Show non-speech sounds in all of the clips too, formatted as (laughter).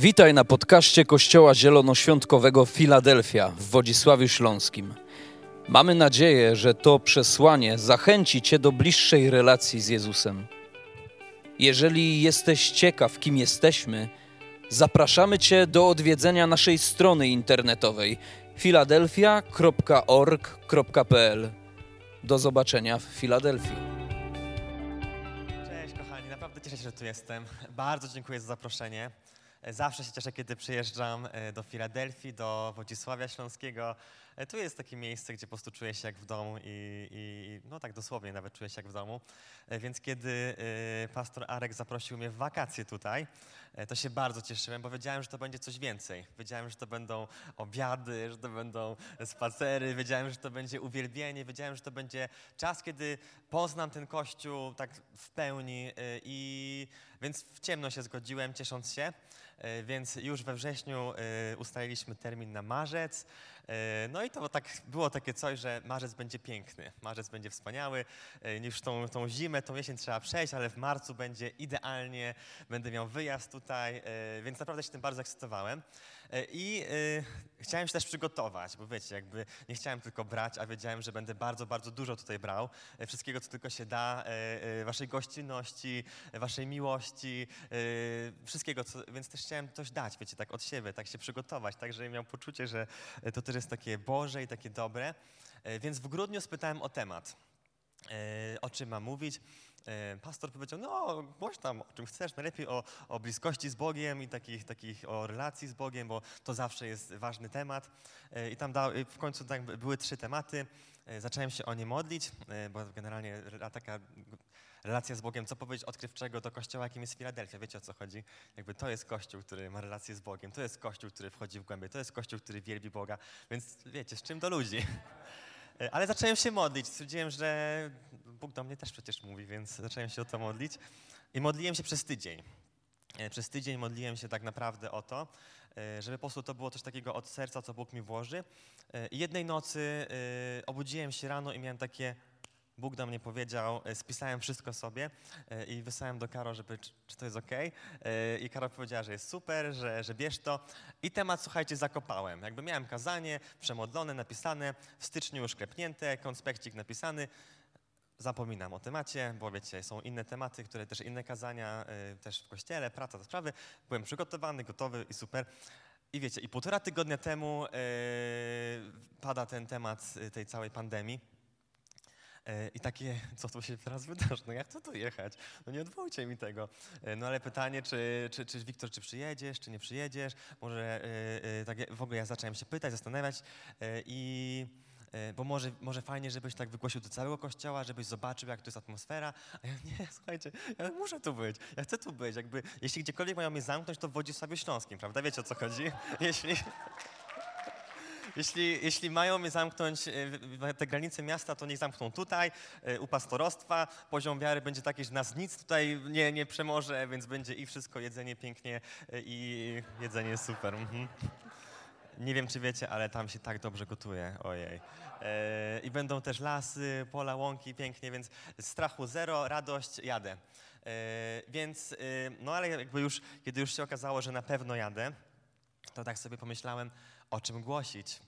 Witaj na podcaście Kościoła Zielonoświątkowego Filadelfia w Wodzisławiu Śląskim. Mamy nadzieję, że to przesłanie zachęci Cię do bliższej relacji z Jezusem. Jeżeli jesteś ciekaw, kim jesteśmy, zapraszamy Cię do odwiedzenia naszej strony internetowej filadelfia.org.pl. Do zobaczenia w Filadelfii. Cześć kochani, naprawdę cieszę się, że tu jestem. Bardzo dziękuję za zaproszenie. Zawsze się cieszę, kiedy przyjeżdżam e, do Filadelfii, do Wodzisławia Śląskiego. E, Tu jest takie miejsce, gdzie po prostu czuję się jak w domu i, i no tak dosłownie nawet czuję się jak w domu. E, Więc kiedy e, pastor Arek zaprosił mnie w wakacje tutaj, e, to się bardzo cieszyłem, bo wiedziałem, że to będzie coś więcej. Wiedziałem, że to będą obiady, że to będą spacery, wiedziałem, że to będzie uwielbienie, wiedziałem, że to będzie czas, kiedy poznam ten Kościół tak w pełni e, i więc w ciemno się zgodziłem, ciesząc się. E, Więc już we wrześniu e, ustaliliśmy termin na marzec. E, No i to tak, było takie coś, że marzec będzie piękny, marzec będzie wspaniały. Już tą, tą zimę, tą jesień trzeba przejść, ale w marcu będzie idealnie. Będę miał wyjazd tutaj, więc naprawdę się tym bardzo ekscytowałem. E, I e, chciałem się też przygotować, bo wiecie, jakby nie chciałem tylko brać, a wiedziałem, że będę bardzo, bardzo dużo tutaj brał. E, Wszystkiego, co tylko się da, e, waszej gościnności, waszej miłości, e, wszystkiego, co, więc też chciałem coś dać, wiecie, tak od siebie, tak się przygotować, tak, żebym miał poczucie, że to też jest takie Boże i takie dobre. Więc w grudniu spytałem o temat, o czym mam mówić. E, Pastor powiedział, no głoś tam, o czym chcesz, najlepiej o, o bliskości z Bogiem i takich, takich o relacji z Bogiem, bo to zawsze jest ważny temat. E, I tam dał, w końcu tak były trzy tematy. E, Zacząłem się o nie modlić, bo generalnie taka relacja z Bogiem, co powiedzieć odkrywczego do kościoła, jakim jest Filadelfia. Wiecie o co chodzi? Jakby to jest kościół, który ma relację z Bogiem, to jest kościół, który wchodzi w głębię, to jest kościół, który wielbi Boga, więc wiecie, z czym do ludzi. (laughs) Ale zacząłem się modlić. Stwierdziłem, że Bóg do mnie też przecież mówi, więc zacząłem się o to modlić. I modliłem się przez tydzień. E, Przez tydzień modliłem się tak naprawdę o to, e, żeby po prostu to było coś takiego od serca, co Bóg mi włoży. E, I jednej nocy obudziłem się rano i miałem takie, Bóg do mnie powiedział, spisałem wszystko sobie i wysłałem do Karo, żeby, czy to jest ok. I Karo powiedziała, że jest super, że, że bierz to. I temat, słuchajcie, zakopałem. Jakby miałem kazanie, przemodlone, napisane, w styczniu już klepnięte, konspekcik napisany. Zapominam o temacie, bo wiecie, są inne tematy, które też inne kazania, y, też w kościele, praca, te sprawy. Byłem przygotowany, gotowy i super. I wiecie, i półtora tygodnia temu y, pada ten temat y, tej całej pandemii. Y, I takie, co tu się teraz wydarzy? No jak to tu jechać? No nie odwołujcie mi tego. Y, No ale pytanie, czy, czy, czy Wiktor, czy przyjedziesz, czy nie przyjedziesz? Może tak w ogóle ja zacząłem się pytać, zastanawiać i bo może, może fajnie, żebyś tak wygłosił do całego kościoła, żebyś zobaczył, jak to jest atmosfera. A ja nie, słuchajcie, ja muszę tu być, ja chcę tu być. Jakby, jeśli gdziekolwiek mają mnie zamknąć, to w Wodzisławiu Śląskim, prawda? Wiecie o co chodzi? (laughs) Jeśli, jeśli, jeśli mają mnie zamknąć e, te granice miasta, to niech zamkną tutaj, e, u pastorostwa. Poziom wiary będzie taki, że nas nic tutaj nie, nie przemoże, więc będzie i wszystko, jedzenie pięknie e, i jedzenie super. Mhm. Nie wiem, czy wiecie, ale tam się tak dobrze gotuje. Ojej. E, I będą też lasy, pola, łąki, pięknie, więc strachu zero, radość, jadę. E, więc, e, no ale jakby już, kiedy już się okazało, że na pewno jadę, to tak sobie pomyślałem, o czym głosić.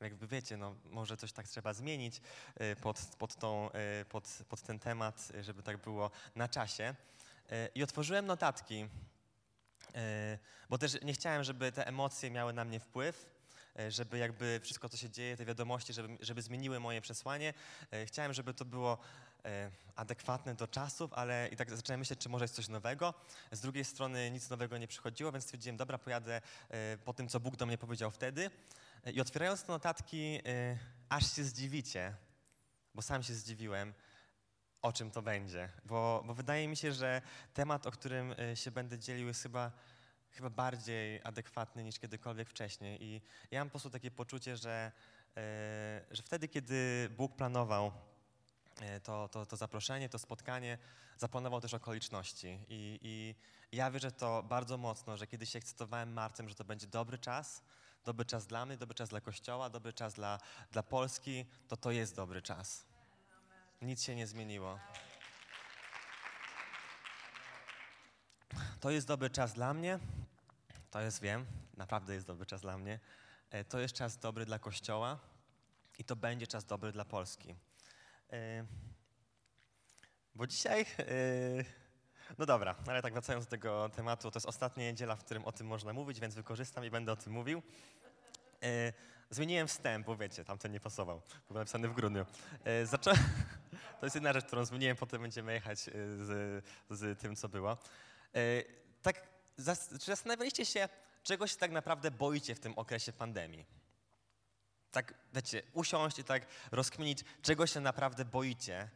Jakby wiecie, no może coś tak trzeba zmienić e, pod, pod, tą, e, pod, pod ten temat, e, żeby tak było na czasie. I otworzyłem notatki bo też nie chciałem, żeby te emocje miały na mnie wpływ, e, żeby jakby wszystko, co się dzieje, te wiadomości, żeby, żeby zmieniły moje przesłanie. E, Chciałem, żeby to było e, adekwatne do czasów, ale i tak zacząłem myśleć, czy może jest coś nowego. Z drugiej strony nic nowego nie przychodziło, więc stwierdziłem, dobra, pojadę e, po tym, co Bóg do mnie powiedział wtedy. E, I otwierając te notatki, e, aż się zdziwicie, bo sam się zdziwiłem, o czym to będzie. Bo, bo wydaje mi się, że temat, o którym e, się będę dzielił, jest chyba, chyba bardziej adekwatny niż kiedykolwiek wcześniej. I ja mam po prostu takie poczucie, że, e, że wtedy, kiedy Bóg planował e, to, to, to zaproszenie, to spotkanie, zaplanował też okoliczności. I, I ja wierzę to bardzo mocno, że kiedy się ekscytowałem marcem, że to będzie dobry czas, dobry czas dla mnie, dobry czas dla Kościoła, dobry czas dla, dla Polski, to to jest dobry czas. Nic się nie zmieniło. To jest dobry czas dla mnie, to jest, wiem, naprawdę jest dobry czas dla mnie. E, To jest czas dobry dla Kościoła i to będzie czas dobry dla Polski. E, Bo dzisiaj, e, no dobra, ale tak wracając do tego tematu, to jest ostatnia niedziela, w którym o tym można mówić, więc wykorzystam i będę o tym mówił. Zmieniłem wstęp, bo wiecie, tamten nie pasował, był napisany w grudniu. Zaczą... (laughs) To jest jedna rzecz, którą zmieniłem, potem będziemy jechać e, z, z tym, co było. E, Tak, czy zastanawialiście się, czego się tak naprawdę boicie w tym okresie pandemii? Tak, wiecie, usiąść i tak rozkminić, czego się naprawdę boicie.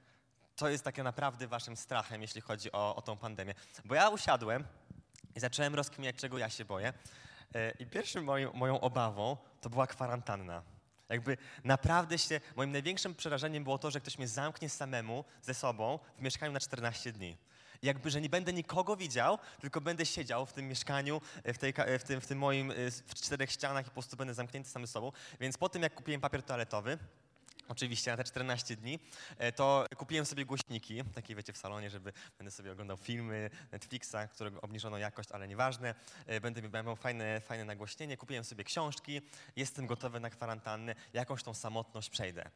To jest takie naprawdę waszym strachem, jeśli chodzi o, o tą pandemię. Bo ja usiadłem i zacząłem rozkminiać, czego ja się boję. E, I pierwszym moim, moją obawą to była kwarantanna. Jakby naprawdę się, moim największym przerażeniem było to, że ktoś mnie zamknie samemu ze sobą w mieszkaniu na 14 dni. Jakby, że nie będę nikogo widział, tylko będę siedział w tym mieszkaniu, e, w, tej, e, w, tym, w tym moim, e, w czterech ścianach i po prostu będę zamknięty sam ze sobą. Więc po tym, jak kupiłem papier toaletowy, Oczywiście na te 14 dni, e, to kupiłem sobie głośniki, takie wiecie w salonie, żeby będę sobie oglądał filmy Netflixa, którego obniżono jakość, ale nieważne. E, Będę miał fajne, fajne nagłośnienie, kupiłem sobie książki, jestem gotowy na kwarantannę, jakąś tą samotność przejdę.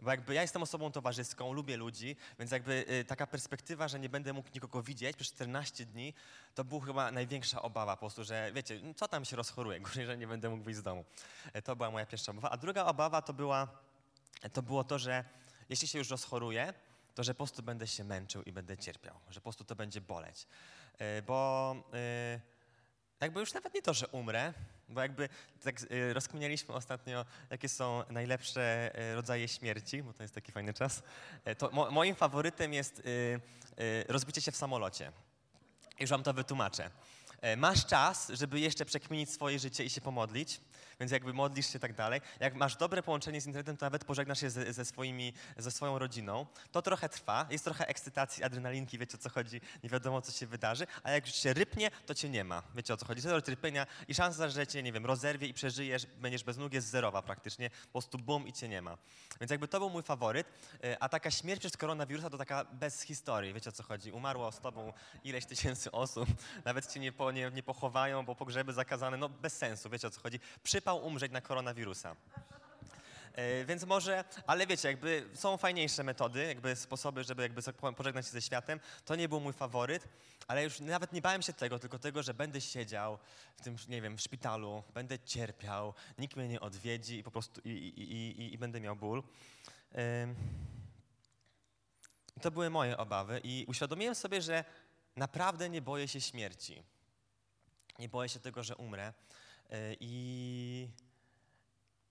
Bo jakby ja jestem osobą towarzyską, lubię ludzi, więc jakby y, taka perspektywa, że nie będę mógł nikogo widzieć przez 14 dni, to była chyba największa obawa po prostu, że wiecie, co tam się rozchoruje, (laughs) gorzej, że nie będę mógł wyjść z domu. E, To była moja pierwsza obawa. A druga obawa to była to było to, że jeśli się już rozchoruję, to że po prostu będę się męczył i będę cierpiał, że po prostu to będzie boleć. E, Bo e, jakby już nawet nie to, że umrę, bo jakby tak e, rozkminialiśmy ostatnio, jakie są najlepsze rodzaje śmierci, bo to jest taki fajny czas. To mo, moim faworytem jest rozbicie się w samolocie. Już wam to wytłumaczę. Masz czas, żeby jeszcze przekminić swoje życie i się pomodlić, więc jakby modlisz się tak dalej. Jak masz dobre połączenie z internetem, to nawet pożegnasz się ze, ze, swoimi, ze swoją rodziną. To trochę trwa, jest trochę ekscytacji, adrenalinki, wiecie o co chodzi, nie wiadomo co się wydarzy, a jak już się rypnie, to cię nie ma. Wiecie o co chodzi, zero rypienia i szansa, że cię, nie wiem, rozerwie i przeżyjesz, będziesz bez nóg jest zerowa praktycznie, po prostu bum i cię nie ma. Więc jakby to był mój faworyt, E, a taka śmierć przez koronawirusa to taka bez historii, wiecie o co chodzi. Umarło z tobą ileś tysięcy osób, nawet cię nie, po, nie, nie pochowają, bo pogrzeby zakazane, no bez sensu, wiecie o co chodzi. Umrzeć na koronawirusa. E, Więc może, ale wiecie, jakby są fajniejsze metody, jakby sposoby, żeby jakby pożegnać się ze światem. To nie był mój faworyt, ale już nawet nie bałem się tego, tylko tego, że będę siedział w tym, nie wiem, w szpitalu, będę cierpiał, nikt mnie nie odwiedzi i po prostu i, i, i, i, będę miał ból. To były moje obawy i uświadomiłem sobie, że naprawdę nie boję się śmierci. Nie boję się tego, że umrę. Y, I,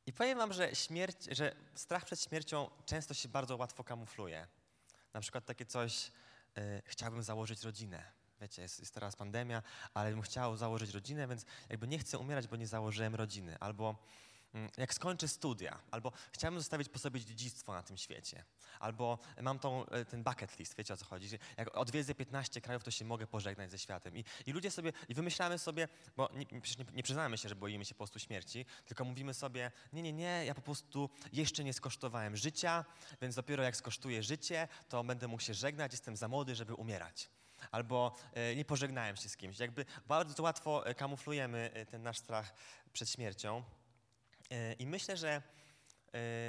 i powiem wam, że śmierć, że strach przed śmiercią często się bardzo łatwo kamufluje. Na przykład takie coś, y, chciałbym założyć rodzinę. Wiecie, jest, jest teraz pandemia, ale bym chciał założyć rodzinę, więc jakby nie chcę umierać, bo nie założyłem rodziny. Albo jak skończę studia, albo chciałbym zostawić po sobie dziedzictwo na tym świecie, albo mam tą, e, ten bucket list, wiecie o co chodzi, że jak odwiedzę 15 krajów, to się mogę pożegnać ze światem. I, i ludzie sobie, i wymyślamy sobie, bo nie, nie, nie przyznamy się, że boimy się po prostu śmierci, tylko mówimy sobie, nie, nie, nie, ja po prostu jeszcze nie skosztowałem życia, więc dopiero jak skosztuję życie, to będę mógł się żegnać, jestem za młody, żeby umierać. Albo e, nie pożegnałem się z kimś. Jakby bardzo łatwo e, kamuflujemy ten nasz strach przed śmiercią. I myślę, że e,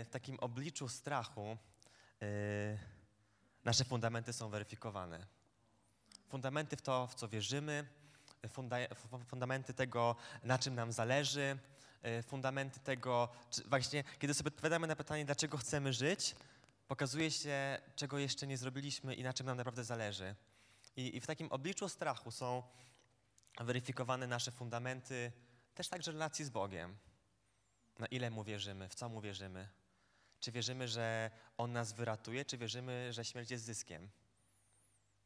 w takim obliczu strachu e, nasze fundamenty są weryfikowane. Fundamenty w to, w co wierzymy, fundamenty tego, na czym nam zależy, e, fundamenty tego, właśnie kiedy sobie odpowiadamy na pytanie, dlaczego chcemy żyć, pokazuje się, czego jeszcze nie zrobiliśmy i na czym nam naprawdę zależy. I, i w takim obliczu strachu są weryfikowane nasze fundamenty, też także relacji z Bogiem. Na ile Mu wierzymy, w co Mu wierzymy. Czy wierzymy, że On nas wyratuje, czy wierzymy, że śmierć jest zyskiem?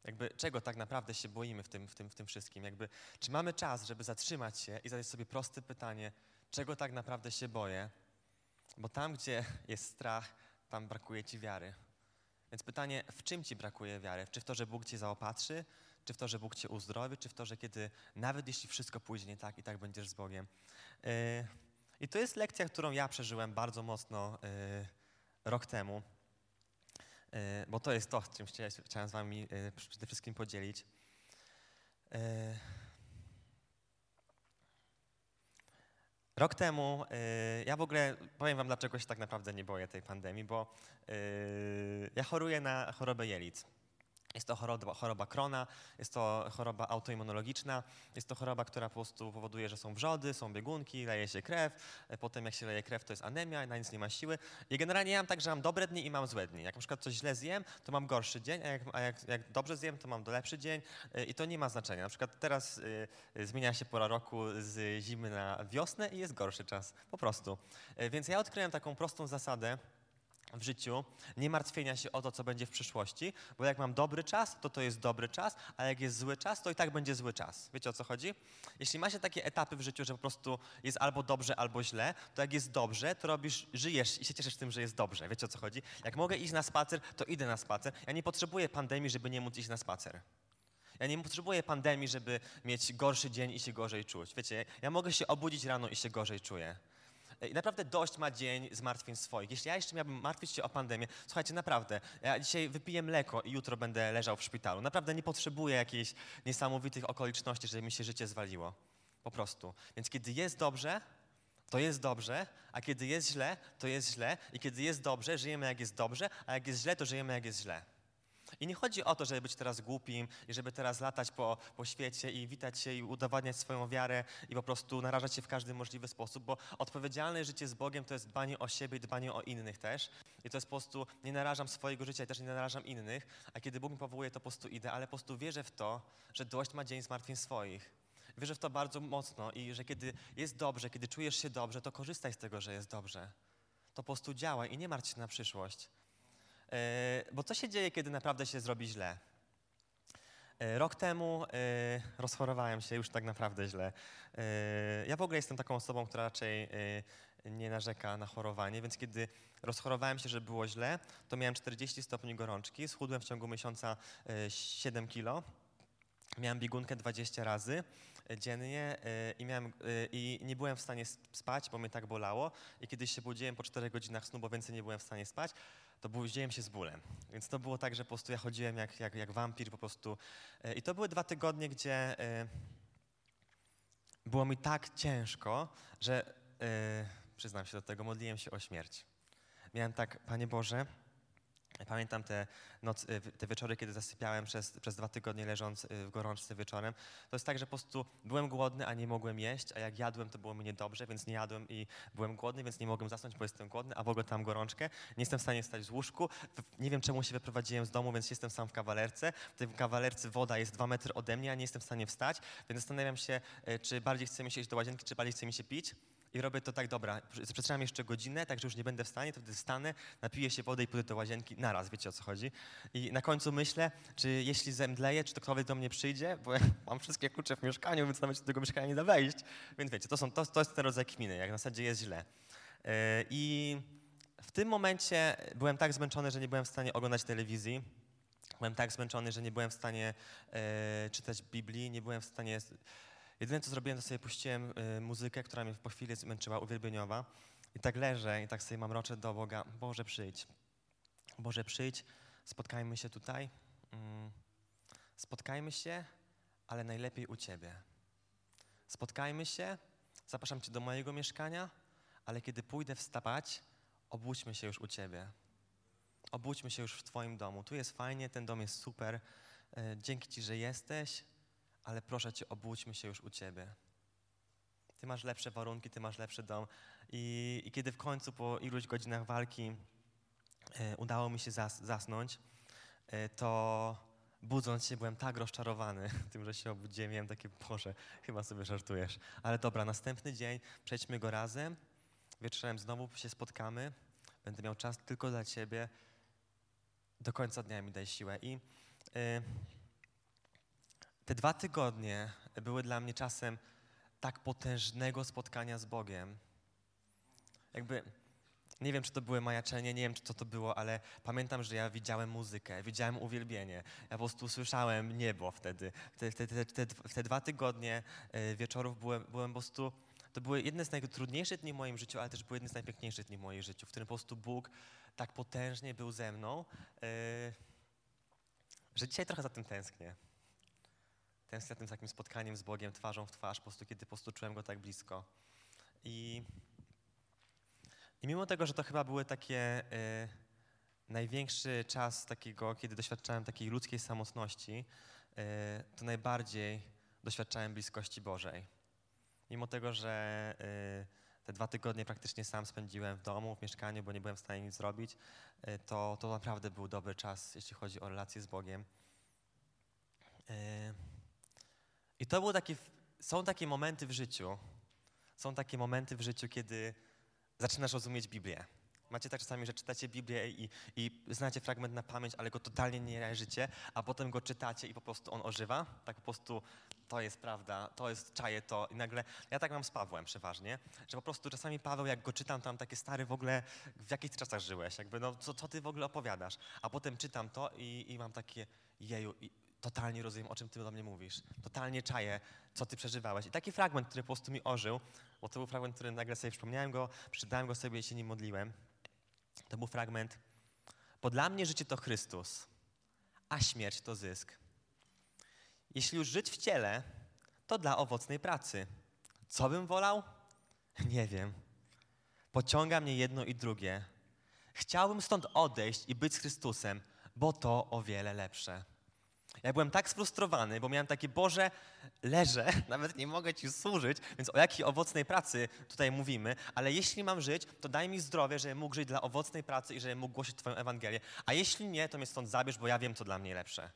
Jakby czego tak naprawdę się boimy w tym, w tym, w tym wszystkim? Jakby, czy mamy czas, żeby zatrzymać się i zadać sobie proste pytanie, czego tak naprawdę się boję? Bo tam, gdzie (laughs) jest strach, tam brakuje ci wiary. Więc pytanie, w czym ci brakuje wiary? Czy w to, że Bóg cię zaopatrzy? Czy w to, że Bóg cię uzdrowi? Czy w to, że kiedy, nawet jeśli wszystko pójdzie nie tak, i tak będziesz z Bogiem? Yy, I to jest lekcja, którą ja przeżyłem bardzo mocno yy, rok temu. Yy, bo to jest to, czym chciałem, z wami yy, przede wszystkim podzielić. Yy, Rok temu, y, ja w ogóle powiem wam, dlaczego się tak naprawdę nie boję tej pandemii, bo y, ja choruję na chorobę jelit. Jest to choroba, choroba Krona, jest to choroba autoimmunologiczna, jest to choroba, która po prostu powoduje, że są wrzody, są biegunki, leje się krew, e, potem jak się leje krew, to jest anemia, na nic nie ma siły. I generalnie ja mam tak, że mam dobre dni i mam złe dni. Jak na przykład coś źle zjem, to mam gorszy dzień, a jak, a jak, jak dobrze zjem, to mam lepszy dzień e, i to nie ma znaczenia. Na przykład teraz y, zmienia się pora roku z zimy na wiosnę i jest gorszy czas, po prostu. Więc ja odkryłem taką prostą zasadę, w życiu, nie martwienia się o to, co będzie w przyszłości, bo jak mam dobry czas, to to jest dobry czas, a jak jest zły czas, to i tak będzie zły czas. Wiecie o co chodzi? Jeśli macie takie etapy w życiu, że po prostu jest albo dobrze, albo źle, to jak jest dobrze, to robisz, żyjesz i się cieszysz tym, że jest dobrze. Wiecie o co chodzi? Jak mogę iść na spacer, to idę na spacer. Ja nie potrzebuję pandemii, żeby nie móc iść na spacer. Ja nie potrzebuję pandemii, żeby mieć gorszy dzień i się gorzej czuć. Wiecie, ja mogę się obudzić rano i się gorzej czuję. I naprawdę dość ma dzień zmartwień swoich. Jeśli ja jeszcze miałbym martwić się o pandemię, słuchajcie, naprawdę, ja dzisiaj wypiję mleko i jutro będę leżał w szpitalu. Naprawdę nie potrzebuję jakichś niesamowitych okoliczności, żeby mi się życie zwaliło. Po prostu. Więc kiedy jest dobrze, to jest dobrze, a kiedy jest źle, to jest źle. I kiedy jest dobrze, żyjemy jak jest dobrze, a jak jest źle, to żyjemy jak jest źle. I nie chodzi o to, żeby być teraz głupim i żeby teraz latać po, po świecie i witać się i udowadniać swoją wiarę i po prostu narażać się w każdy możliwy sposób, bo odpowiedzialne życie z Bogiem to jest dbanie o siebie i dbanie o innych też. I to jest po prostu, nie narażam swojego życia i też nie narażam innych, a kiedy Bóg mi powołuje, to po prostu idę, ale po prostu wierzę w to, że dość ma dzień zmartwień swoich. Wierzę w to bardzo mocno i że kiedy jest dobrze, kiedy czujesz się dobrze, to korzystaj z tego, że jest dobrze. To po prostu działa i nie martw się na przyszłość. E, bo co się dzieje, kiedy naprawdę się zrobi źle? E, rok temu e, rozchorowałem się już tak naprawdę źle. Ja w ogóle jestem taką osobą, która raczej nie narzeka na chorowanie, więc kiedy rozchorowałem się, że było źle, to miałem 40 stopni gorączki, schudłem w ciągu miesiąca 7 kilo, miałem biegunkę 20 razy dziennie i, miałem, i nie byłem w stanie spać, bo mnie tak bolało i kiedy się budziłem po 4 godzinach snu, bo więcej nie byłem w stanie spać, to budziłem się z bólem. Więc to było tak, że po prostu ja chodziłem jak, jak, jak wampir po prostu. E, I to były dwa tygodnie, gdzie było mi tak ciężko, że przyznam się do tego, modliłem się o śmierć. Miałem tak, Panie Boże, Pamiętam te, noc, y, te wieczory, kiedy zasypiałem przez, przez dwa tygodnie leżąc y, w gorączce wieczorem. To jest tak, że po prostu byłem głodny, a nie mogłem jeść, a jak jadłem, to było mi niedobrze, więc nie jadłem i byłem głodny, więc nie mogłem zasnąć, bo jestem głodny, a w ogóle tam gorączkę. Nie jestem w stanie stać z łóżku. Nie wiem, czemu się wyprowadziłem z domu, więc jestem sam w kawalerce. W tej kawalerce woda jest dwa metry ode mnie, a nie jestem w stanie wstać, więc zastanawiam się, y, czy bardziej chce mi się iść do łazienki, czy bardziej chce mi się pić i robię to tak, dobra, przetrzymam jeszcze godzinę, tak, że już nie będę w stanie, to wtedy stanę, napiję się wody i pójdę do łazienki naraz, wiecie o co chodzi. I na końcu myślę, czy jeśli zemdleję, czy to ktoś do mnie przyjdzie, bo ja (laughs) mam wszystkie klucze w mieszkaniu, więc nawet do tego mieszkania nie da wejść. Więc wiecie, to, są, to, to jest ten rodzaj kminy, jak na zasadzie jest źle. Yy, I w tym momencie byłem tak zmęczony, że nie byłem w stanie oglądać telewizji. Byłem tak zmęczony, że nie byłem w stanie e, czytać Biblii, nie byłem w stanie Jedyne, co zrobiłem, to sobie puściłem y, muzykę, która mnie po chwili zmęczyła, uwielbieniowa. I tak leżę i tak sobie mamroczę do Boga, Boże przyjdź. Boże przyjdź, spotkajmy się tutaj. Mm, spotkajmy się, ale najlepiej u Ciebie. Spotkajmy się, zapraszam Cię do mojego mieszkania, ale kiedy pójdę wstawać, obudźmy się już u Ciebie. Obudźmy się już w Twoim domu. Tu jest fajnie, ten dom jest super. E, dzięki Ci, że jesteś ale proszę Cię, obudźmy się już u Ciebie. Ty masz lepsze warunki, Ty masz lepszy dom. I, i kiedy w końcu po iluś godzinach walki e, udało mi się zas, zasnąć, e, to budząc się byłem tak rozczarowany (laughs) tym, że się obudziłem. Miałem takie, Boże, chyba sobie żartujesz. Ale dobra, następny dzień, przejdźmy go razem. Wieczorem znowu się spotkamy. Będę miał czas tylko dla Ciebie. Do końca dnia mi daj siłę. I... E, te dwa tygodnie były dla mnie czasem tak potężnego spotkania z Bogiem. Jakby, nie wiem, czy to były majaczenie, nie wiem, czy to to było, ale pamiętam, że ja widziałem muzykę, widziałem uwielbienie. Ja po prostu słyszałem niebo wtedy. Te, te, te, te, te dwa tygodnie e, wieczorów byłem, byłem po prostu... To były jedne z najtrudniejszych dni w moim życiu, ale też były jedne z najpiękniejszych dni w moim życiu, w którym po prostu Bóg tak potężnie był ze mną, yy, że dzisiaj trochę za tym tęsknię tęsknię tym takim spotkaniem z Bogiem twarzą w twarz, po prostu kiedy po prostu czułem Go tak blisko. I, I mimo tego, że to chyba były takie y, największy czas takiego, kiedy doświadczałem takiej ludzkiej samotności, y, to najbardziej doświadczałem bliskości Bożej. Mimo tego, że y, te dwa tygodnie praktycznie sam spędziłem w domu, w mieszkaniu, bo nie byłem w stanie nic zrobić, y, to, to naprawdę był dobry czas, jeśli chodzi o relacje z Bogiem. I to był taki, są takie momenty w życiu, są takie momenty w życiu, kiedy zaczynasz rozumieć Biblię. Macie tak czasami, że czytacie Biblię i, i znacie fragment na pamięć, ale go totalnie nie reżycie, a potem go czytacie i po prostu on ożywa. Tak po prostu to jest prawda, to jest, czaje to i nagle, ja tak mam z Pawłem przeważnie, że po prostu czasami Paweł, jak go czytam tam takie stary w ogóle, w jakich czasach żyłeś, jakby no co, co ty w ogóle opowiadasz, a potem czytam to i, i mam takie, jeju, totalnie rozumiem, o czym ty do mnie mówisz, totalnie czaję, co ty przeżywałeś. I taki fragment, który po prostu mi ożył, bo to był fragment, który nagle sobie przypomniałem go, przeczytałem go sobie i się nim modliłem, to był fragment, bo dla mnie życie to Chrystus, a śmierć to zysk. Jeśli już żyć w ciele, to dla owocnej pracy. Co bym wolał? (laughs) Nie wiem. Pociąga mnie jedno i drugie. Chciałbym stąd odejść i być z Chrystusem, bo to o wiele lepsze. Ja byłem tak sfrustrowany, bo miałem takie, Boże, leżę, (laughs) nawet nie mogę Ci służyć, więc o jakiej owocnej pracy tutaj mówimy, ale jeśli mam żyć, to daj mi zdrowie, żebym mógł żyć dla owocnej pracy i żebym mógł głosić Twoją Ewangelię, a jeśli nie, to mnie stąd zabierz, bo ja wiem, co dla mnie lepsze.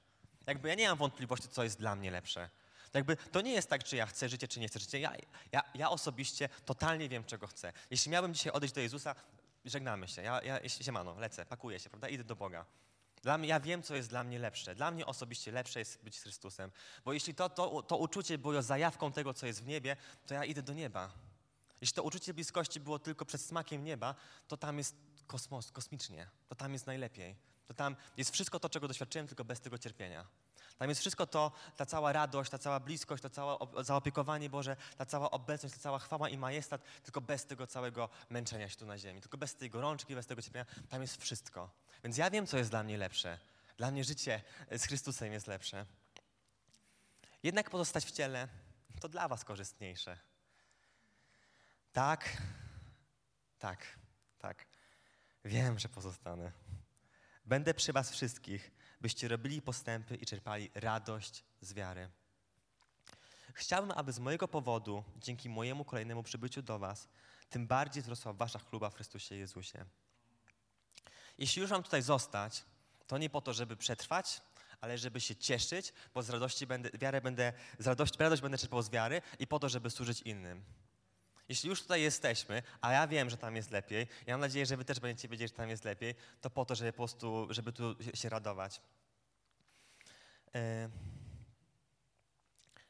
Jakby ja nie mam wątpliwości, co jest dla mnie lepsze. Jakby to nie jest tak, czy ja chcę życie, czy nie chcę życie. Ja, ja, ja osobiście totalnie wiem, czego chcę. Jeśli miałbym dzisiaj odejść do Jezusa, żegnamy się. Ja, ja siemano, lecę, pakuję się, prawda? Idę do Boga. Dla mnie, ja wiem, co jest dla mnie lepsze. Dla mnie osobiście lepsze jest być Chrystusem. Bo jeśli to, to, to uczucie było zajawką tego, co jest w niebie, to ja idę do nieba. Jeśli to uczucie bliskości było tylko przed smakiem nieba, to tam jest kosmos, kosmicznie. To tam jest najlepiej. To tam jest wszystko to, czego doświadczyłem, tylko bez tego cierpienia. Tam jest wszystko to, ta cała radość, ta cała bliskość, to całe zaopiekowanie Boże, ta cała obecność, ta cała chwała i majestat, tylko bez tego całego męczenia się tu na ziemi, tylko bez tej gorączki, bez tego cierpienia. Tam jest wszystko. Więc ja wiem, co jest dla mnie lepsze. Dla mnie życie z Chrystusem jest lepsze. Jednak pozostać w ciele to dla Was korzystniejsze. Tak, tak, tak. Wiem, że pozostanę. Będę przy Was wszystkich, byście robili postępy i czerpali radość z wiary. Chciałbym, aby z mojego powodu, dzięki mojemu kolejnemu przybyciu do Was, tym bardziej wzrosła Wasza chluba w Chrystusie Jezusie. Jeśli już mam tutaj zostać, to nie po to, żeby przetrwać, ale żeby się cieszyć, bo z radości będę, wiarę będę, z radości, radość będę czerpał z wiary i po to, żeby służyć innym. Jeśli już tutaj jesteśmy, a ja wiem, że tam jest lepiej, ja mam nadzieję, że wy też będziecie wiedzieć, że tam jest lepiej, to po to, żeby po prostu, żeby tu się radować. E,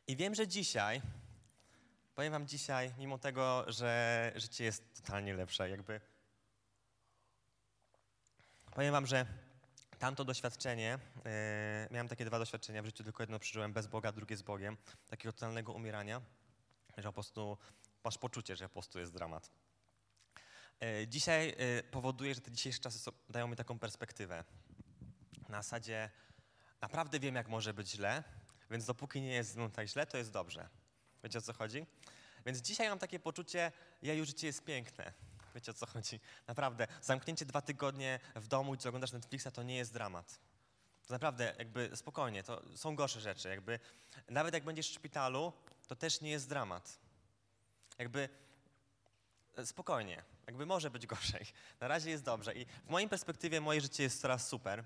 I wiem, że dzisiaj, powiem wam dzisiaj, mimo tego, że życie jest totalnie lepsze, jakby powiem wam, że tamto doświadczenie, e, miałem takie dwa doświadczenia w życiu, tylko jedno przeżyłem bez Boga, drugie z Bogiem, takiego totalnego umierania, że po prostu masz poczucie, że po prostu jest dramat. E, dzisiaj e, powoduje, że te dzisiejsze czasy dają mi taką perspektywę. Na zasadzie naprawdę wiem, jak może być źle, więc dopóki nie jest mną tak źle, to jest dobrze. Wiecie o co chodzi? Więc dzisiaj mam takie poczucie, ja już życie jest piękne. Wiecie o co chodzi? Naprawdę, zamknięcie dwa tygodnie w domu i oglądasz Netflixa, to nie jest dramat. To naprawdę, jakby spokojnie, to są gorsze rzeczy. Jakby, nawet jak będziesz w szpitalu, to też nie jest dramat. Jakby e, spokojnie, jakby może być gorzej. (laughs) Na razie jest dobrze i w mojej perspektywie moje życie jest coraz super.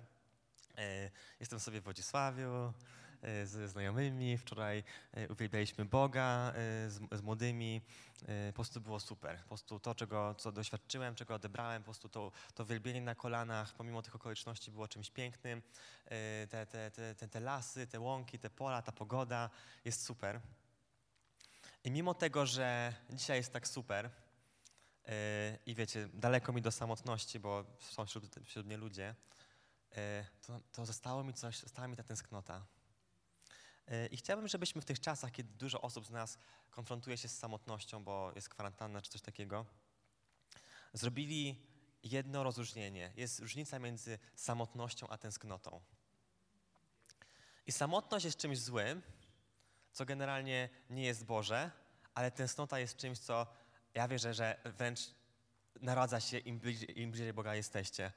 E, jestem sobie w Wodzisławiu e, ze znajomymi, wczoraj uwielbialiśmy Boga z, z młodymi, po prostu było super. Po prostu to, czego, co doświadczyłem, czego odebrałem, po prostu to, to wielbienie na kolanach, pomimo tych okoliczności było czymś pięknym. Te, te, te, te lasy, te łąki, te pola, ta pogoda jest super. I mimo tego, że dzisiaj jest tak super yy, i wiecie, daleko mi do samotności, bo są wśród, wśród mnie ludzie, yy, to, to zostało mi coś, została mi ta tęsknota. Yy, I chciałbym, żebyśmy w tych czasach, kiedy dużo osób z nas konfrontuje się z samotnością, bo jest kwarantanna czy coś takiego, zrobili jedno rozróżnienie. Jest różnica między samotnością a tęsknotą. I samotność jest czymś złym, co generalnie nie jest Boże, ale tęsknota jest czymś, co ja wierzę, że wręcz narodza się im bliżej, im bliżej Boga jesteście.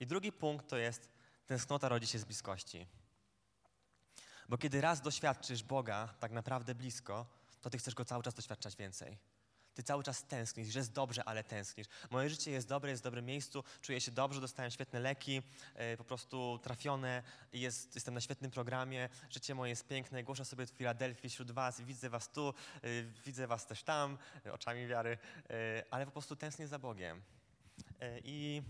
I drugi punkt to jest tęsknota rodzi się z bliskości. Bo kiedy raz doświadczysz Boga tak naprawdę blisko, to ty chcesz Go cały czas doświadczać więcej. Ty cały czas tęsknisz, że jest dobrze, ale tęsknisz. Moje życie jest dobre, jest w dobrym miejscu, czuję się dobrze, dostałem świetne leki, e, po prostu trafione, jest, jestem na świetnym programie, życie moje jest piękne, głoszę sobie w Filadelfii wśród was, widzę was tu, e, widzę was też tam, e, oczami wiary, ale po prostu tęsknię za Bogiem. I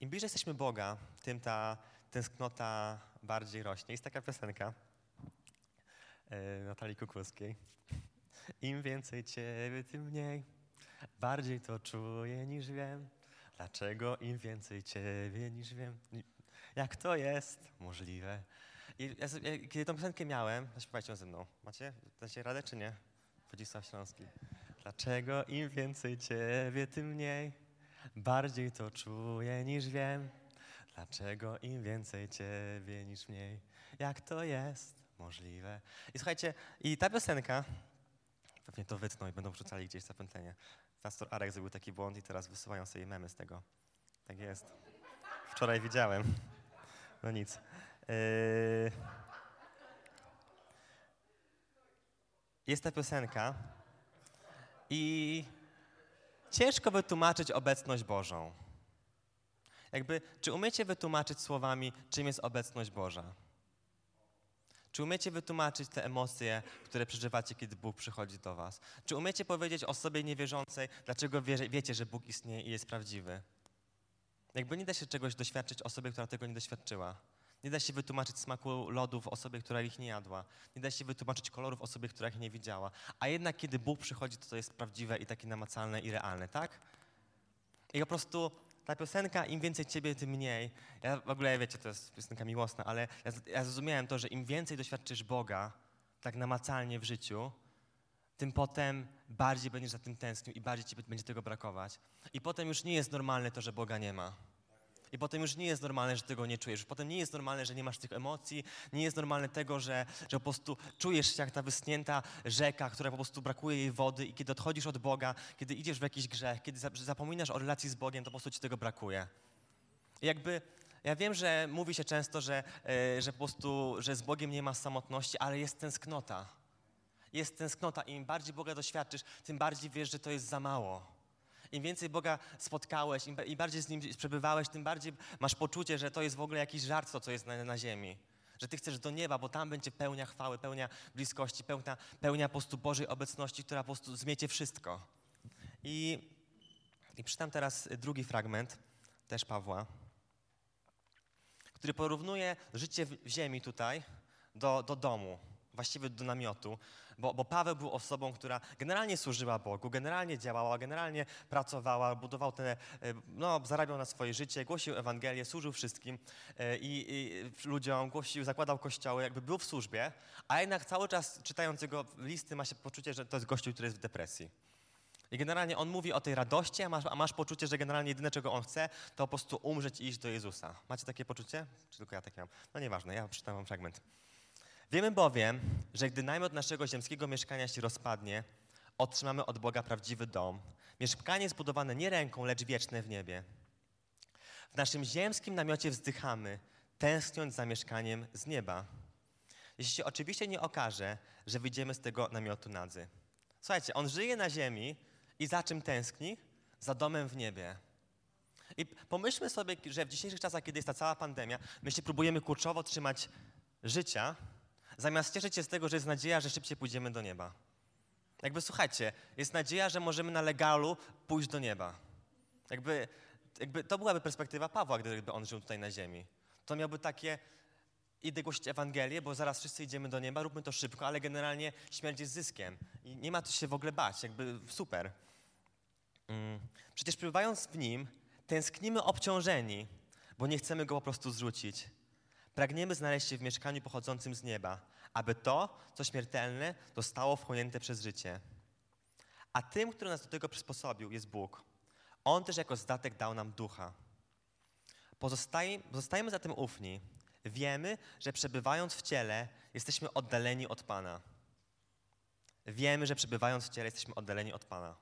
im bliżej jesteśmy Boga, tym ta tęsknota bardziej rośnie. Jest taka piosenka Natalii Kukulskiej. Im więcej Ciebie, tym mniej. Bardziej to czuję niż wiem. Dlaczego im więcej Ciebie niż wiem? Jak to jest możliwe? I ja, sobie- kiedy tą piosenkę miałem, zaśpiewajcie ją ze mną. Macie? Dacie radę czy nie? Wodzisław Śląski. Dlaczego im więcej Ciebie, tym mniej? Bardziej to czuję niż wiem. Dlaczego im więcej Ciebie niż mniej? Jak to jest możliwe? I słuchajcie, i ta piosenka, pewnie to wytną i będą wrzucali gdzieś zapętlenie. Pastor Arek zrobił taki błąd i teraz wysyłają sobie memy z tego. Tak jest. Wczoraj widziałem. No nic. Yy... Jest ta piosenka i ciężko wytłumaczyć obecność Bożą. Jakby, czy umiecie wytłumaczyć słowami, czym jest obecność Boża? Czy umiecie wytłumaczyć te emocje, które przeżywacie, kiedy Bóg przychodzi do was? Czy umiecie powiedzieć osobie niewierzącej, dlaczego wie, wiecie, że Bóg istnieje i jest prawdziwy? Jakby nie da się czegoś doświadczyć osobie, która tego nie doświadczyła. Nie da się wytłumaczyć smaku lodów osobie, która ich nie jadła. Nie da się wytłumaczyć kolorów osobie, która ich nie widziała. A jednak, kiedy Bóg przychodzi, to to jest prawdziwe i takie namacalne i realne, tak? I po prostu ta piosenka, im więcej ciebie, tym mniej. Ja w ogóle, wiecie, to jest piosenka miłosna, ale ja, ja zrozumiałem to, że im więcej doświadczysz Boga, tak namacalnie w życiu, tym potem bardziej będziesz za tym tęsknił i bardziej ci będzie tego brakować. I potem już nie jest normalne to, że Boga nie ma. I potem już nie jest normalne, że tego nie czujesz. Potem nie jest normalne, że nie masz tych emocji. Nie jest normalne tego, że, że po prostu czujesz się jak ta wyschnięta rzeka, która po prostu brakuje jej wody i kiedy odchodzisz od Boga, kiedy idziesz w jakiś grzech, kiedy za- zapominasz o relacji z Bogiem, to po prostu ci tego brakuje. I jakby ja wiem, że mówi się często, że, e, że po prostu, że z Bogiem nie ma samotności, ale jest tęsknota. Jest tęsknota im bardziej Boga doświadczysz, tym bardziej wiesz, że to jest za mało. Im więcej Boga spotkałeś, im, im bardziej z Nim przebywałeś, tym bardziej masz poczucie, że to jest w ogóle jakiś żart, to co jest na, na ziemi. Że Ty chcesz do nieba, bo tam będzie pełnia chwały, pełnia bliskości, pełnia, pełnia po prostu Bożej obecności, która po prostu zmiecie wszystko. I, I przeczytam teraz drugi fragment, też Pawła, który porównuje życie w ziemi tutaj do, do domu, właściwie do namiotu, bo, bo Paweł był osobą, która generalnie służyła Bogu, generalnie działała, generalnie pracowała, budował te, e, no, zarabiał na swoje życie, głosił Ewangelię, służył wszystkim e, i, i ludziom, głosił, zakładał kościoły, jakby był w służbie, a jednak cały czas czytając jego listy ma się poczucie, że to jest gościu, który jest w depresji. I generalnie on mówi o tej radości, a masz, a masz poczucie, że generalnie jedyne, czego on chce, to po prostu umrzeć i iść do Jezusa. Macie takie poczucie? Czy tylko ja takie mam? No nieważne, ja przeczytam wam fragment. Wiemy bowiem, że gdy namiot naszego ziemskiego mieszkania się rozpadnie, otrzymamy od Boga prawdziwy dom. Mieszkanie zbudowane nie ręką, lecz wieczne w niebie. W naszym ziemskim namiocie wzdychamy, tęskniąc za mieszkaniem z nieba. Jeśli się oczywiście nie okaże, że wyjdziemy z tego namiotu nadzy. Słuchajcie, on żyje na ziemi i za czym tęskni? Za domem w niebie. I pomyślmy sobie, że w dzisiejszych czasach, kiedy jest ta cała pandemia, my się próbujemy kurczowo trzymać życia, zamiast cieszyć się z tego, że jest nadzieja, że szybciej pójdziemy do nieba. Jakby słuchajcie, jest nadzieja, że możemy na legalu pójść do nieba. Jakby, jakby to byłaby perspektywa Pawła, gdyby on żył tutaj na ziemi. To miałby takie, idę głosić Ewangelię, bo zaraz wszyscy idziemy do nieba, róbmy to szybko, ale generalnie śmierć jest zyskiem. I nie ma tu się w ogóle bać, jakby super. Mm. Przecież przebywając w nim, tęsknimy obciążeni, bo nie chcemy go po prostu zrzucić. Pragniemy znaleźć się w mieszkaniu pochodzącym z nieba, aby to, co śmiertelne, zostało wchłonięte przez życie. A tym, który nas do tego przysposobił, jest Bóg. On też jako zdatek dał nam ducha. Pozostaj, pozostajemy zatem ufni. Wiemy, że przebywając w ciele, jesteśmy oddaleni od Pana. wiemy, że przebywając w ciele jesteśmy oddaleni od Pana.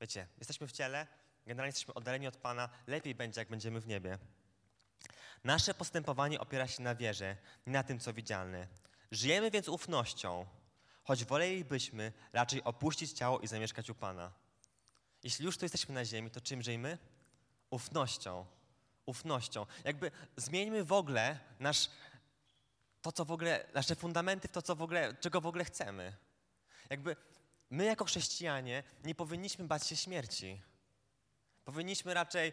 Wiecie, jesteśmy w ciele, generalnie jesteśmy oddaleni od Pana, lepiej będzie, jak będziemy w niebie. Nasze postępowanie opiera się na wierze, nie na tym, co widzialne. Żyjemy więc ufnością, choć wolelibyśmy raczej opuścić ciało i zamieszkać u Pana. Jeśli już tu jesteśmy na ziemi, to czym żyjmy? Ufnością. Ufnością. Jakby zmieńmy w ogóle nasz, to, co w ogóle, nasze fundamenty w to, co w ogóle, czego w ogóle chcemy. Jakby my jako chrześcijanie nie powinniśmy bać się śmierci. Powinniśmy raczej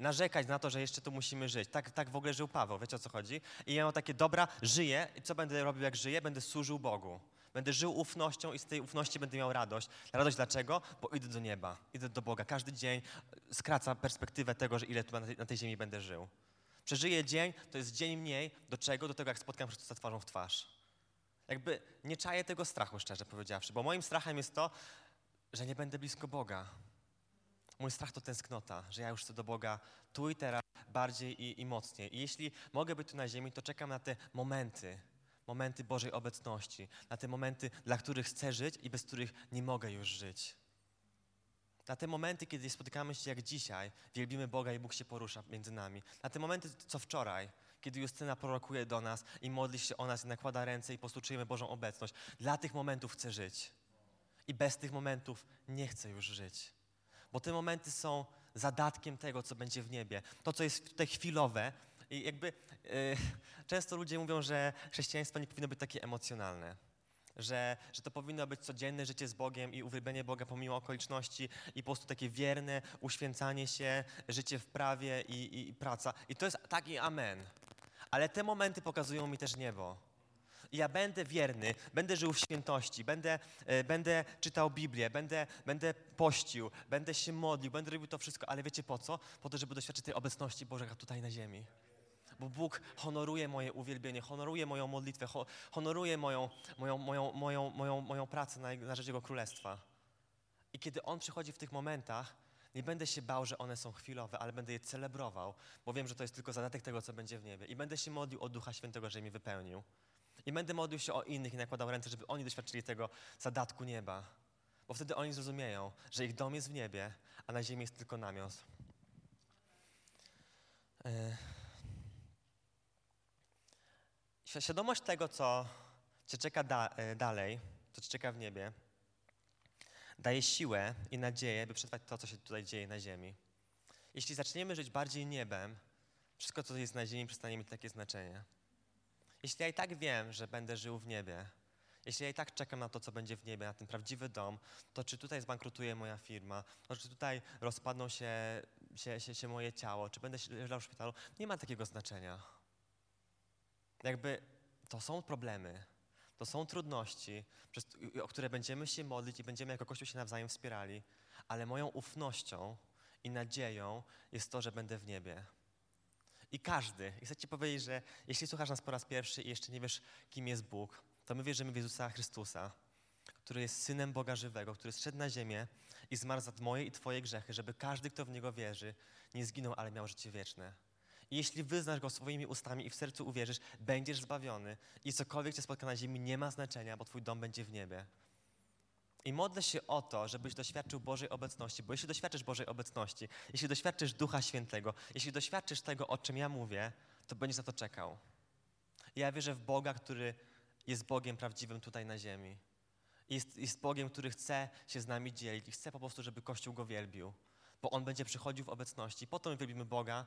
narzekać na to, że jeszcze tu musimy żyć. Tak, tak w ogóle żył Paweł, wiecie o co chodzi? I ja mam takie, dobra, żyję i co będę robił jak żyję? Będę służył Bogu. Będę żył ufnością i z tej ufności będę miał radość. Radość dlaczego? Bo idę do nieba, idę do Boga. Każdy dzień skraca perspektywę tego, że ile tu na tej, na tej ziemi będę żył. Przeżyję dzień, to jest dzień mniej. Do czego? Do tego, jak spotkam Chrystusa twarzą w twarz. Jakby nie czaję tego strachu, szczerze powiedziawszy, bo moim strachem jest to, że nie będę blisko Boga. Mój strach to tęsknota, że ja już chcę do Boga tu i teraz bardziej i, i mocniej. I jeśli mogę być tu na ziemi, to czekam na te momenty, momenty Bożej obecności, na te momenty, dla których chcę żyć i bez których nie mogę już żyć. Na te momenty, kiedy spotykamy się jak dzisiaj, wielbimy Boga i Bóg się porusza między nami. Na te momenty, co wczoraj, kiedy Justyna prorokuje do nas i modli się o nas i nakłada ręce i po prostu czujemy Bożą obecność. Dla tych momentów chcę żyć. I bez tych momentów nie chcę już żyć. Bo te momenty są zadatkiem tego, co będzie w niebie. To, co jest tutaj chwilowe. I jakby yy, często ludzie mówią, że chrześcijaństwo nie powinno być takie emocjonalne. Że, że to powinno być codzienne życie z Bogiem i uwielbienie Boga pomimo okoliczności i po prostu takie wierne uświęcanie się, życie w prawie i, i, i praca. I to jest taki amen. Ale te momenty pokazują mi też niebo. Ja będę wierny, będę żył w świętości, będę, e, będę czytał Biblię, będę, będę pościł, będę się modlił, będę robił to wszystko, ale wiecie po co? Po to, żeby doświadczyć tej obecności Bożego tutaj na ziemi. Bo Bóg honoruje moje uwielbienie, honoruje moją modlitwę, ho, honoruje moją, moją, moją, moją, moją, moją pracę na, na rzecz Jego Królestwa. I kiedy On przychodzi w tych momentach, nie będę się bał, że one są chwilowe, ale będę je celebrował, bo wiem, że to jest tylko zadatek tego, co będzie w niebie. I będę się modlił o Ducha Świętego, że mi wypełnił. I będę modlił się o innych i nakładał ręce, żeby oni doświadczyli tego zadatku nieba. Bo wtedy oni zrozumieją, że ich dom jest w niebie, a na ziemi jest tylko namiot. Świadomość tego, co cię czeka da e, dalej, co cię czeka w niebie, daje siłę i nadzieję, by przetrwać to, co się tutaj dzieje na ziemi. Jeśli zaczniemy żyć bardziej niebem, wszystko, co jest na ziemi, przestanie mieć takie znaczenie. Jeśli ja i tak wiem, że będę żył w niebie, jeśli ja i tak czekam na to, co będzie w niebie, na ten prawdziwy dom, to czy tutaj zbankrutuje moja firma, to czy tutaj rozpadną się, się, się, się moje ciało, czy będę leżał w szpitalu, nie ma takiego znaczenia. Jakby to są problemy, to są trudności, przez, o które będziemy się modlić i będziemy jako Kościół się nawzajem wspierali, ale moją ufnością i nadzieją jest to, że będę w niebie. I każdy, i chcę Ci powiedzieć, że jeśli słuchasz nas po raz pierwszy i jeszcze nie wiesz, kim jest Bóg, to my wierzymy w Jezusa Chrystusa, który jest Synem Boga żywego, który zszedł na ziemię i zmarł za moje i Twoje grzechy, żeby każdy, kto w Niego wierzy, nie zginął, ale miał życie wieczne. I jeśli wyznasz Go swoimi ustami i w sercu uwierzysz, będziesz zbawiony i cokolwiek Cię spotka na ziemi nie ma znaczenia, bo Twój dom będzie w niebie. I modlę się o to, żebyś doświadczył Bożej obecności, bo jeśli doświadczysz Bożej obecności, jeśli doświadczysz Ducha Świętego, jeśli doświadczysz tego, o czym ja mówię, to będziesz na to czekał. I ja wierzę w Boga, który jest Bogiem prawdziwym tutaj na ziemi. Jest, jest Bogiem, który chce się z nami dzielić i chce po prostu, żeby Kościół Go wielbił. Bo On będzie przychodził w obecności. Po to my wielbimy Boga,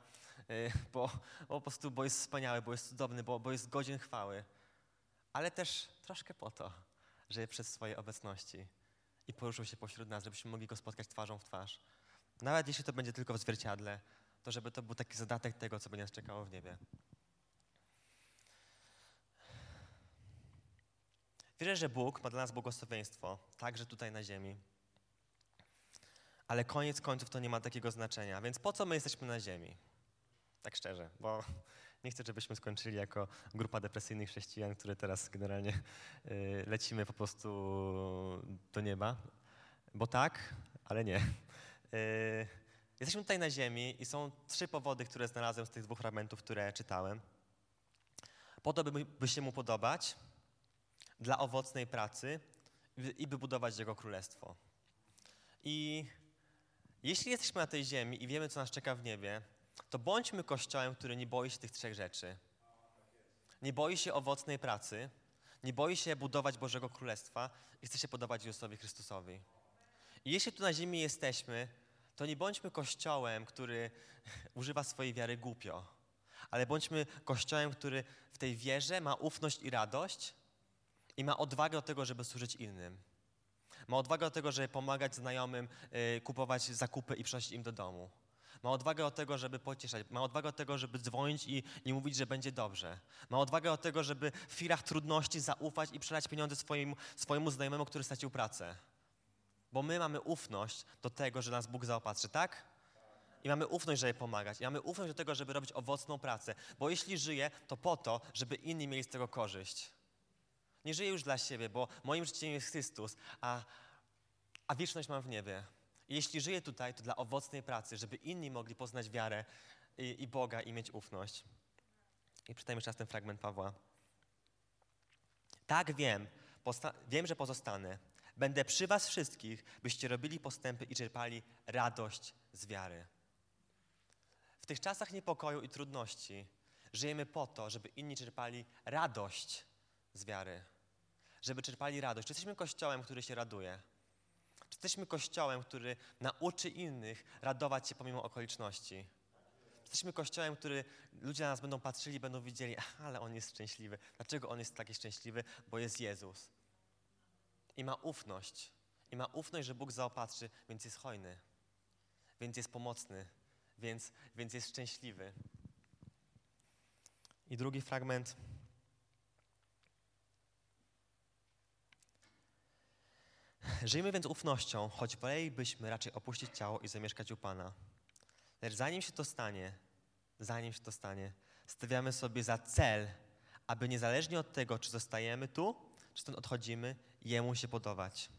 yy, bo, bo po prostu, bo jest wspaniały, bo jest cudowny, bo, bo jest godzien chwały. Ale też troszkę po to, że przez swojej obecności i poruszył się pośród nas, żebyśmy mogli Go spotkać twarzą w twarz. Nawet jeśli to będzie tylko w zwierciadle, to żeby to był taki zadatek tego, co będzie nas czekało w niebie. Wierzę, że Bóg ma dla nas błogosławieństwo, także tutaj na ziemi. Ale koniec końców to nie ma takiego znaczenia. Więc po co my jesteśmy na ziemi? Tak szczerze, bo nie chcę, żebyśmy skończyli jako grupa depresyjnych chrześcijan, które teraz generalnie (laughs) y, lecimy po prostu do nieba. Bo tak, ale nie. Y, jesteśmy tutaj na ziemi i są trzy powody, które znalazłem z tych dwóch fragmentów, które czytałem. Po to, by, by się mu podobać, dla owocnej pracy i by budować Jego królestwo. I jeśli jesteśmy na tej ziemi i wiemy, co nas czeka w niebie, to bądźmy kościołem, który nie boi się tych trzech rzeczy. Nie boi się owocnej pracy, nie boi się budować Bożego Królestwa i chce się podobać Jezusowi Chrystusowi. I jeśli tu na ziemi jesteśmy, to nie bądźmy kościołem, który (laughs) używa swojej wiary głupio, ale bądźmy kościołem, który w tej wierze ma ufność i radość i ma odwagę do tego, żeby służyć innym. Ma odwagę do tego, żeby pomagać znajomym, y, kupować zakupy i przynosić im do domu. Ma odwagę do tego, żeby pocieszać. Ma odwagę do tego, żeby dzwonić i, i mówić, że będzie dobrze. Ma odwagę do tego, żeby w chwilach trudności zaufać i przelać pieniądze swoim, swojemu znajomemu, który stracił pracę. Bo my mamy ufność do tego, że nas Bóg zaopatrzy, tak? I mamy ufność, żeby pomagać. I mamy ufność do tego, żeby robić owocną pracę. Bo jeśli żyję, to po to, żeby inni mieli z tego korzyść. Nie żyję już dla siebie, bo moim życiem jest Chrystus, a, a wieczność mam w niebie. Jeśli żyję tutaj, to dla owocnej pracy, żeby inni mogli poznać wiarę i, i Boga i mieć ufność. I przeczytajmy jeszcze raz ten fragment Pawła. Tak wiem, wiem, że pozostanę. Będę przy was wszystkich, byście robili postępy i czerpali radość z wiary. W tych czasach niepokoju i trudności żyjemy po to, żeby inni czerpali radość z wiary. Żeby czerpali radość. Czy jesteśmy kościołem, który się raduje? Jesteśmy kościołem, który nauczy innych radować się pomimo okoliczności? Jesteśmy kościołem, który ludzie na nas będą patrzyli, będą widzieli, ale on jest szczęśliwy. Dlaczego on jest taki szczęśliwy? Bo jest Jezus. I ma ufność. I ma ufność, że Bóg zaopatrzy, więc jest hojny. Więc jest pomocny. Więc, więc jest szczęśliwy. I drugi fragment Żyjmy więc ufnością, choć wolelibyśmy raczej opuścić ciało i zamieszkać u Pana. Lecz zanim się to stanie, zanim się to stanie, stawiamy sobie za cel, aby niezależnie od tego, czy zostajemy tu, czy stąd odchodzimy, Jemu się podobać.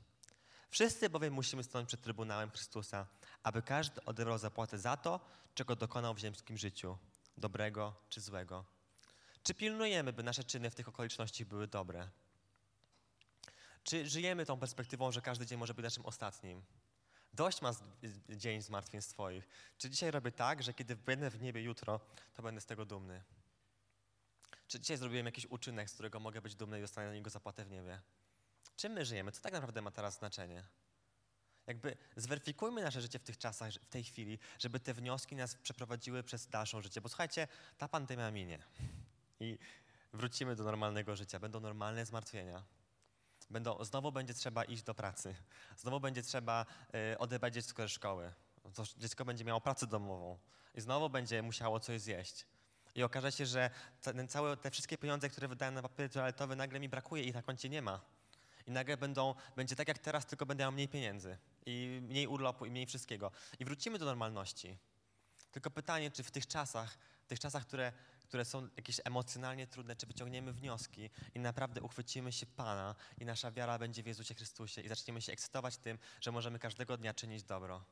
Wszyscy bowiem musimy stanąć przed Trybunałem Chrystusa, aby każdy odebrał zapłatę za to, czego dokonał w ziemskim życiu, dobrego czy złego. Czy pilnujemy, by nasze czyny w tych okolicznościach były dobre? Czy żyjemy tą perspektywą, że każdy dzień może być naszym ostatnim? Dość ma z, dzień zmartwień swoich. Czy dzisiaj robię tak, że kiedy będę w niebie jutro, to będę z tego dumny? Czy dzisiaj zrobiłem jakiś uczynek, z którego mogę być dumny i dostanę na niego zapłatę w niebie? Czym my żyjemy? Co tak naprawdę ma teraz znaczenie? Jakby zweryfikujmy nasze życie w tych czasach, w tej chwili, żeby te wnioski nas przeprowadziły przez dalszą życie. Bo słuchajcie, ta pandemia minie i wrócimy do normalnego życia. Będą normalne zmartwienia. Będą, znowu będzie trzeba iść do pracy. Znowu będzie trzeba y, odebrać dziecko ze szkoły. To dziecko będzie miało pracę domową. I znowu będzie musiało coś zjeść. I okaże się, że te, całe, te wszystkie pieniądze, które wydałem na papier toaletowy, nagle mi brakuje i na koncie nie ma. I nagle będą, będzie tak jak teraz, tylko będę miał mniej pieniędzy. I mniej urlopu, i mniej wszystkiego. I wrócimy do normalności. Tylko pytanie, czy w tych czasach, w tych czasach, które które są jakieś emocjonalnie trudne, czy wyciągniemy wnioski i naprawdę uchwycimy się Pana i nasza wiara będzie w Jezusie Chrystusie i zaczniemy się ekscytować tym, że możemy każdego dnia czynić dobro.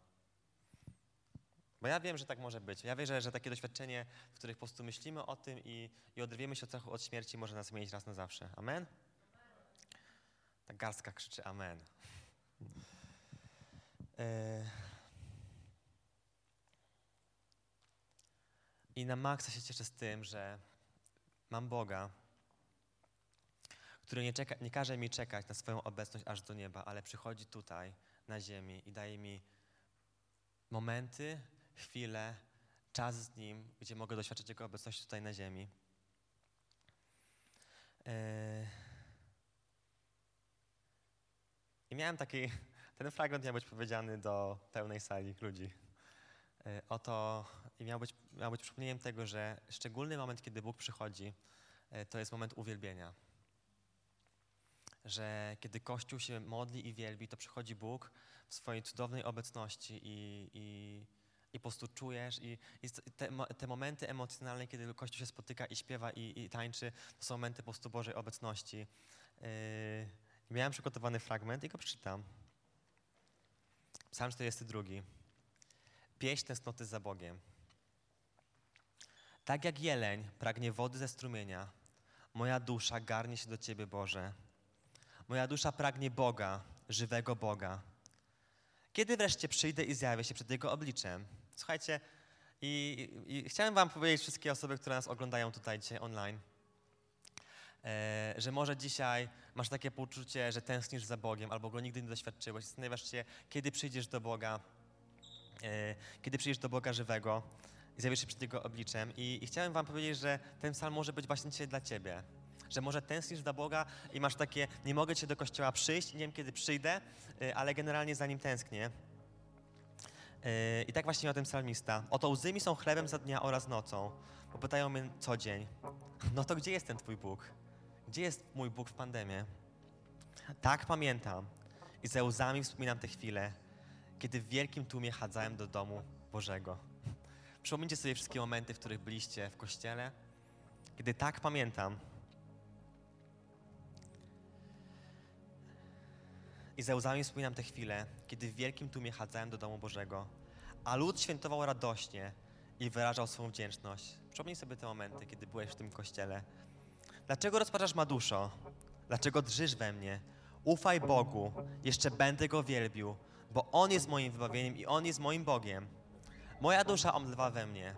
Bo ja wiem, że tak może być. Ja wierzę, że takie doświadczenie, w których po prostu myślimy o tym i, i odrwiemy się od strachu od śmierci, może nas zmienić raz na zawsze. Amen? Ta garstka krzyczy amen. (laughs) E, I na maksa się cieszę z tym, że mam Boga, który nie, czeka, nie każe mi czekać na swoją obecność aż do nieba, ale przychodzi tutaj, na ziemi i daje mi momenty, chwile, czas z Nim, gdzie mogę doświadczyć Jego obecności tutaj na ziemi. Yy. I miałem taki, ten fragment miał być powiedziany do pełnej sali ludzi. Yy, oto i miał być, być przypomnieniem tego, że szczególny moment, kiedy Bóg przychodzi, e, to jest moment uwielbienia. Że kiedy Kościół się modli i wielbi, to przychodzi Bóg w swojej cudownej obecności i, i, i po prostu czujesz. I, i te, te, momenty emocjonalne, kiedy Kościół się spotyka i śpiewa i, i tańczy, to są momenty po prostu Bożej obecności. Yy, miałem przygotowany fragment i go przeczytam. Psalm 42. Pieśń tęsknoty za Bogiem. Tak jak jeleń pragnie wody ze strumienia, moja dusza garnie się do Ciebie, Boże. Moja dusza pragnie Boga, żywego Boga. Kiedy wreszcie przyjdę i zjawię się przed Jego obliczem? Słuchajcie, i, i chciałem Wam powiedzieć wszystkie osoby, które nas oglądają tutaj dzisiaj online, e, że może dzisiaj masz takie poczucie, że tęsknisz za Bogiem, albo Go nigdy nie doświadczyłeś. Zastanawiasz się, kiedy przyjdziesz do Boga, e, kiedy przyjdziesz do Boga żywego i się przed Jego obliczem. I, I chciałem Wam powiedzieć, że ten psalm może być właśnie dzisiaj dla Ciebie że może tęsknisz do Boga i masz takie, nie mogę cię do kościoła przyjść, nie wiem kiedy przyjdę, y, ale generalnie za nim tęsknię. Y, I tak właśnie o tym psalmista. Oto łzy mi są chlebem za dnia oraz nocą, bo pytają mnie co dzień. (laughs) No to gdzie jest ten Twój Bóg? Gdzie jest mój Bóg w pandemii? Tak pamiętam i ze łzami wspominam te chwile, kiedy w wielkim tłumie chadzałem do domu Bożego. Przypomnijcie sobie wszystkie momenty, w których byliście w kościele. Kiedy tak pamiętam, I ze łzami wspominam te chwile, kiedy w wielkim tłumie chadzałem do domu Bożego, a lud świętował radośnie i wyrażał swą wdzięczność. Przypomnij sobie te momenty, kiedy byłeś w tym kościele. Dlaczego rozpaczasz ma duszo? Dlaczego drżysz we mnie? Ufaj Bogu, jeszcze będę Go wielbił, bo On jest moim wybawieniem i On jest moim Bogiem. Moja dusza omdlewa we mnie,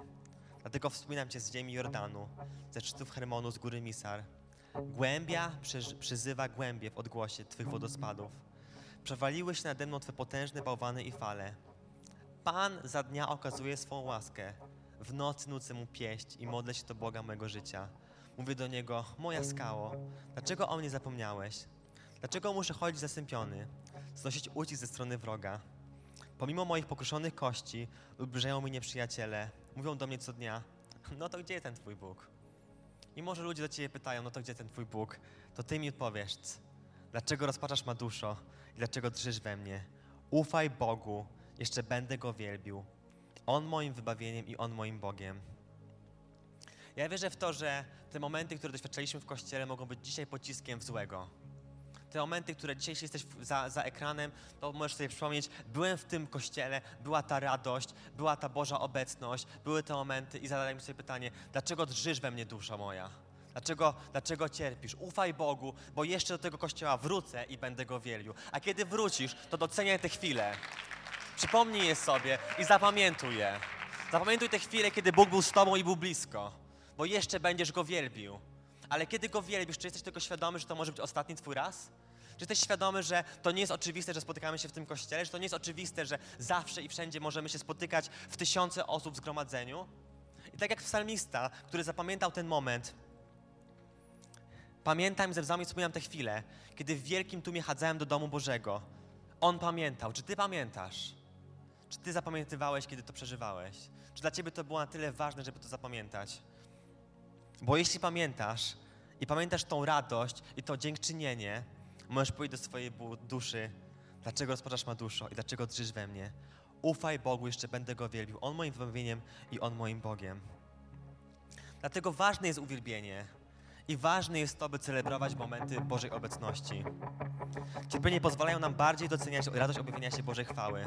dlatego wspominam Cię z ziemi Jordanu, ze szczytów Hermonu, z góry Misar. Głębia przyzywa głębie w odgłosie Twych wodospadów. Przewaliły się nade mną Twe potężne bałwany i fale. Pan za dnia okazuje swą łaskę. W nocy nucę Mu pieść i modlę się do Boga mojego życia. Mówię do Niego, moja skało, dlaczego o mnie zapomniałeś? Dlaczego muszę chodzić zasępiony, znosić ucisk ze strony wroga? Pomimo moich pokruszonych kości ubliżają mi nieprzyjaciele, mówią do mnie co dnia, (laughs) no to gdzie ten Twój Bóg? I może ludzie do Ciebie pytają, no to gdzie ten Twój Bóg? To Ty mi odpowiesz, dlaczego rozpaczasz ma duszo? i dlaczego drżysz we mnie. Ufaj Bogu, jeszcze będę Go wielbił. On moim wybawieniem i On moim Bogiem. Ja wierzę w to, że te momenty, które doświadczaliśmy w Kościele mogą być dzisiaj pociskiem w złego. Te momenty, które dzisiaj jesteś za, za ekranem, to możesz sobie przypomnieć, byłem w tym Kościele, była ta radość, była ta Boża obecność, były te momenty i zadaj mi sobie pytanie, dlaczego drżysz we mnie dusza moja? Dlaczego, dlaczego cierpisz? Ufaj Bogu, bo jeszcze do tego kościoła wrócę i będę go wielił. A kiedy wrócisz, to doceniaj te chwile. Przypomnij je sobie i zapamiętuj je. Zapamiętuj te chwile, kiedy Bóg był z tobą i był blisko, bo jeszcze będziesz go wielbił. Ale kiedy go wielbisz, czy jesteś tego świadomy, że to może być ostatni twój raz? Czy jesteś świadomy, że to nie jest oczywiste, że spotykamy się w tym kościele, że to nie jest oczywiste, że zawsze i wszędzie możemy się spotykać w tysiące osób w zgromadzeniu? I tak jak psalmista, który zapamiętał ten moment, Pamiętam ze łzami wspominam te chwile, kiedy w wielkim tłumie chadzałem do domu Bożego. On pamiętał. Czy ty pamiętasz? Czy ty zapamiętywałeś, kiedy to przeżywałeś? Czy dla ciebie to było na tyle ważne, żeby to zapamiętać? Bo jeśli pamiętasz i pamiętasz tą radość i to dziękczynienie, możesz powiedzieć do swojej duszy, dlaczego rozpaczasz ma duszo i dlaczego drżysz we mnie. Ufaj Bogu, jeszcze będę Go wielbił. On moim wybawieniem i On moim Bogiem. Dlatego ważne jest uwielbienie. I ważne jest to, by celebrować momenty Bożej obecności. Cierpienie pozwalają nam bardziej doceniać radość objawienia się Bożej chwały.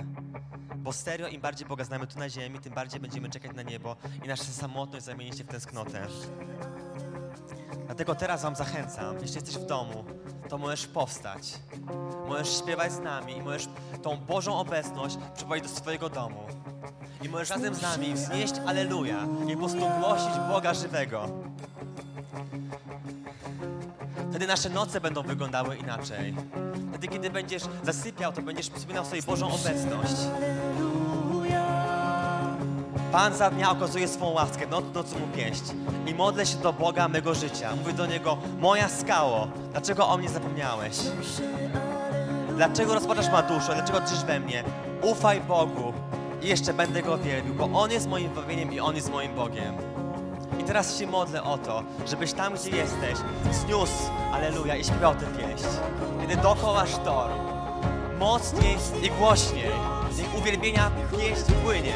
Bo serio, im bardziej Boga znamy tu na ziemi, tym bardziej będziemy czekać na niebo i nasza samotność zamieni się w tęsknotę. Dlatego teraz Wam zachęcam, jeśli jesteś w domu, to możesz powstać. Możesz śpiewać z nami i możesz tą Bożą obecność przyprowadzić do swojego domu. I możesz razem z nami wznieść Aleluja i po prostu głosić Boga żywego. Wtedy nasze noce będą wyglądały inaczej. Wtedy, kiedy będziesz zasypiał, to będziesz wspominał sobie Bożą obecność. Pan za dnia okazuje swą łaskę, noc nocy mu pieść. I modlę się do Boga mego życia. Mówię do Niego, moja skało, dlaczego o mnie zapomniałeś? Dlaczego rozpaczasz ma duszę? Dlaczego drżysz we mnie? Ufaj Bogu i jeszcze będę Go wielbił, bo On jest moim bawieniem i On jest moim Bogiem teraz się modlę o to, żebyś tam, gdzie jesteś, zniósł Aleluja i śpiewał tę pieśń. Kiedy dookoła sztorm, mocniej i głośniej, niech uwielbienia pieśń płynie.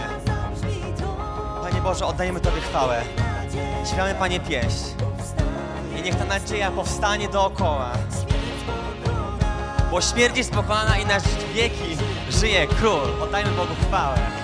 Panie Boże, oddajemy Tobie chwałę. Śpiewamy, Panie, pieśń. I niech ta nadzieja powstanie dookoła. Bo śmierć jest pokonana i na wieki żyje Król. Oddajmy Bogu chwałę.